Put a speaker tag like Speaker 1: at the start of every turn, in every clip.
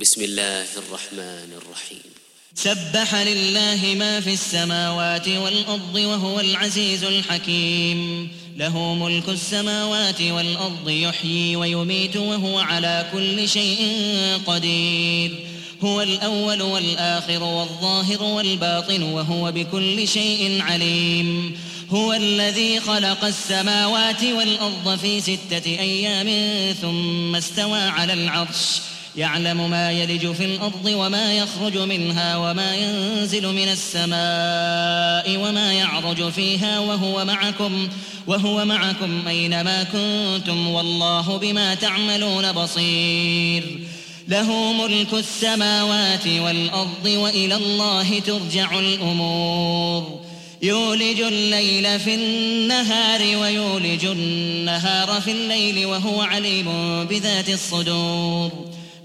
Speaker 1: بسم الله الرحمن الرحيم سبح لله ما في السماوات والأرض وهو العزيز الحكيم له ملك السماوات والأرض يحيي ويميت وهو على كل شيء قدير هو الأول والآخر والظاهر والباطن وهو بكل شيء عليم هو الذي خلق السماوات والأرض في ستة أيام ثم استوى على العرش يعلم ما يلج في الأرض وما يخرج منها وما ينزل من السماء وما يعرج فيها وهو معكم وهو معكم أينما كنتم والله بما تعملون بصير له ملك السماوات والأرض وإلى الله ترجع الأمور يولج الليل في النهار ويولج النهار في الليل وهو عليم بذات الصدور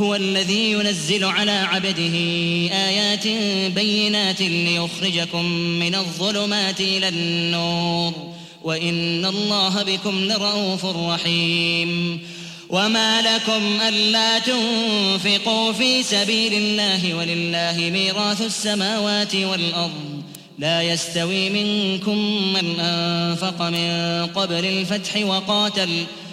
Speaker 1: هو الذي ينزل على عبده آيات بينات ليخرجكم من الظلمات إلى النور وإن الله بكم لرؤوف رحيم وما لكم ألا تنفقوا في سبيل الله ولله ميراث السماوات والأرض لا يستوي منكم من أنفق من قبل الفتح وقاتل ۖ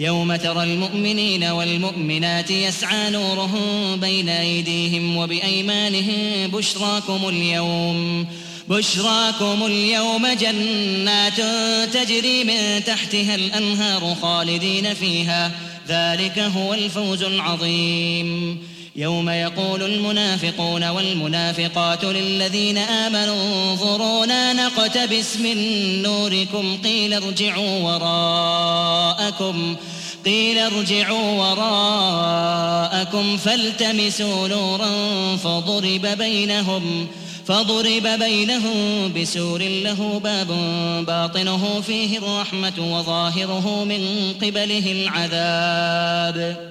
Speaker 1: يوم ترى المؤمنين والمؤمنات يسعى نورهم بين أيديهم وبأيمانهم بشراكم اليوم بشراكم اليوم جنات تجري من تحتها الأنهار خالدين فيها ذلك هو الفوز العظيم يوم يقول المنافقون والمنافقات للذين آمنوا انظرونا نقتبس من نوركم قيل ارجعوا وراءكم ۖ قيل ارجعوا وراءكم فالتمسوا نورا فضرب بينهم فضرب بينهم بسور له باب باطنه فيه الرحمة وظاهره من قبله العذاب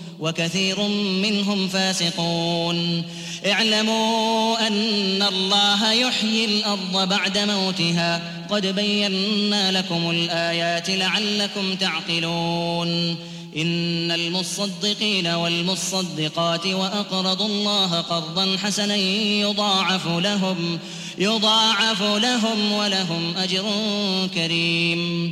Speaker 1: ۖ وكثير منهم فاسقون اعلموا أن الله يحيي الأرض بعد موتها قد بينا لكم الآيات لعلكم تعقلون إن المصدقين والمصدقات وأقرضوا الله قرضا حسنا يضاعف لهم يضاعف لهم ولهم أجر كريم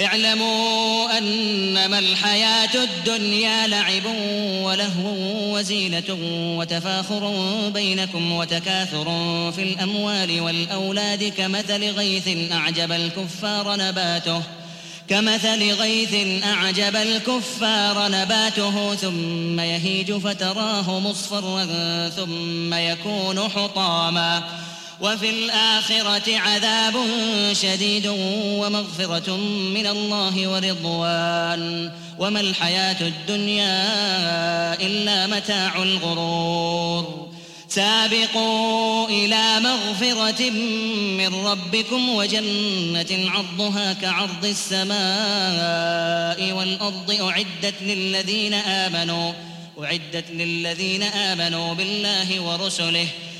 Speaker 1: اعلموا أنما الحياة الدنيا لعب ولهو وزينة وتفاخر بينكم وتكاثر في الأموال والأولاد كمثل غيث أعجب الكفار نباته كمثل غيث أعجب الكفار نباته ثم يهيج فتراه مصفرا ثم يكون حطاما وفي الآخرة عذاب شديد ومغفرة من الله ورضوان وما الحياة الدنيا إلا متاع الغرور سابقوا إلى مغفرة من ربكم وجنة عرضها كعرض السماء والأرض أعدت للذين آمنوا أعدت للذين آمنوا بالله ورسله ۖ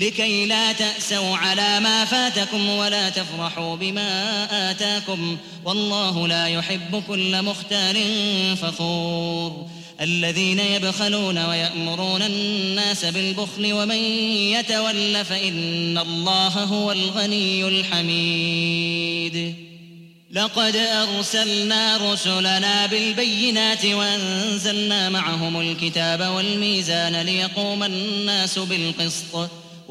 Speaker 1: لكي لا تأسوا على ما فاتكم ولا تفرحوا بما آتاكم والله لا يحب كل مختال فخور الذين يبخلون ويأمرون الناس بالبخل ومن يتول فإن الله هو الغني الحميد لقد أرسلنا رسلنا بالبينات وأنزلنا معهم الكتاب والميزان ليقوم الناس بالقسط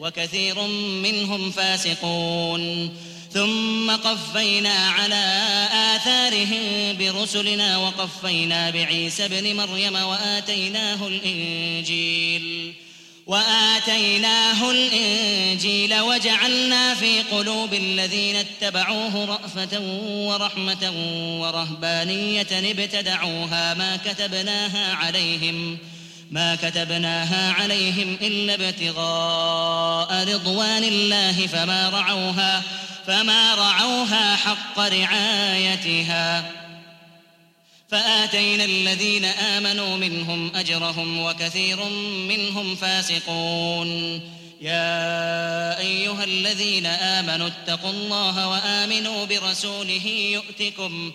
Speaker 1: وكثير منهم فاسقون ثم قفينا على آثارهم برسلنا وقفينا بعيسى ابن مريم وآتيناه الإنجيل وآتيناه الإنجيل وجعلنا في قلوب الذين اتبعوه رأفة ورحمة ورهبانية ابتدعوها ما كتبناها عليهم ۖ ما كتبناها عليهم إلا ابتغاء رضوان الله فما رعوها فما رعوها حق رعايتها فآتينا الذين آمنوا منهم أجرهم وكثير منهم فاسقون يا أيها الذين آمنوا اتقوا الله وآمنوا برسوله يؤتكم ۖ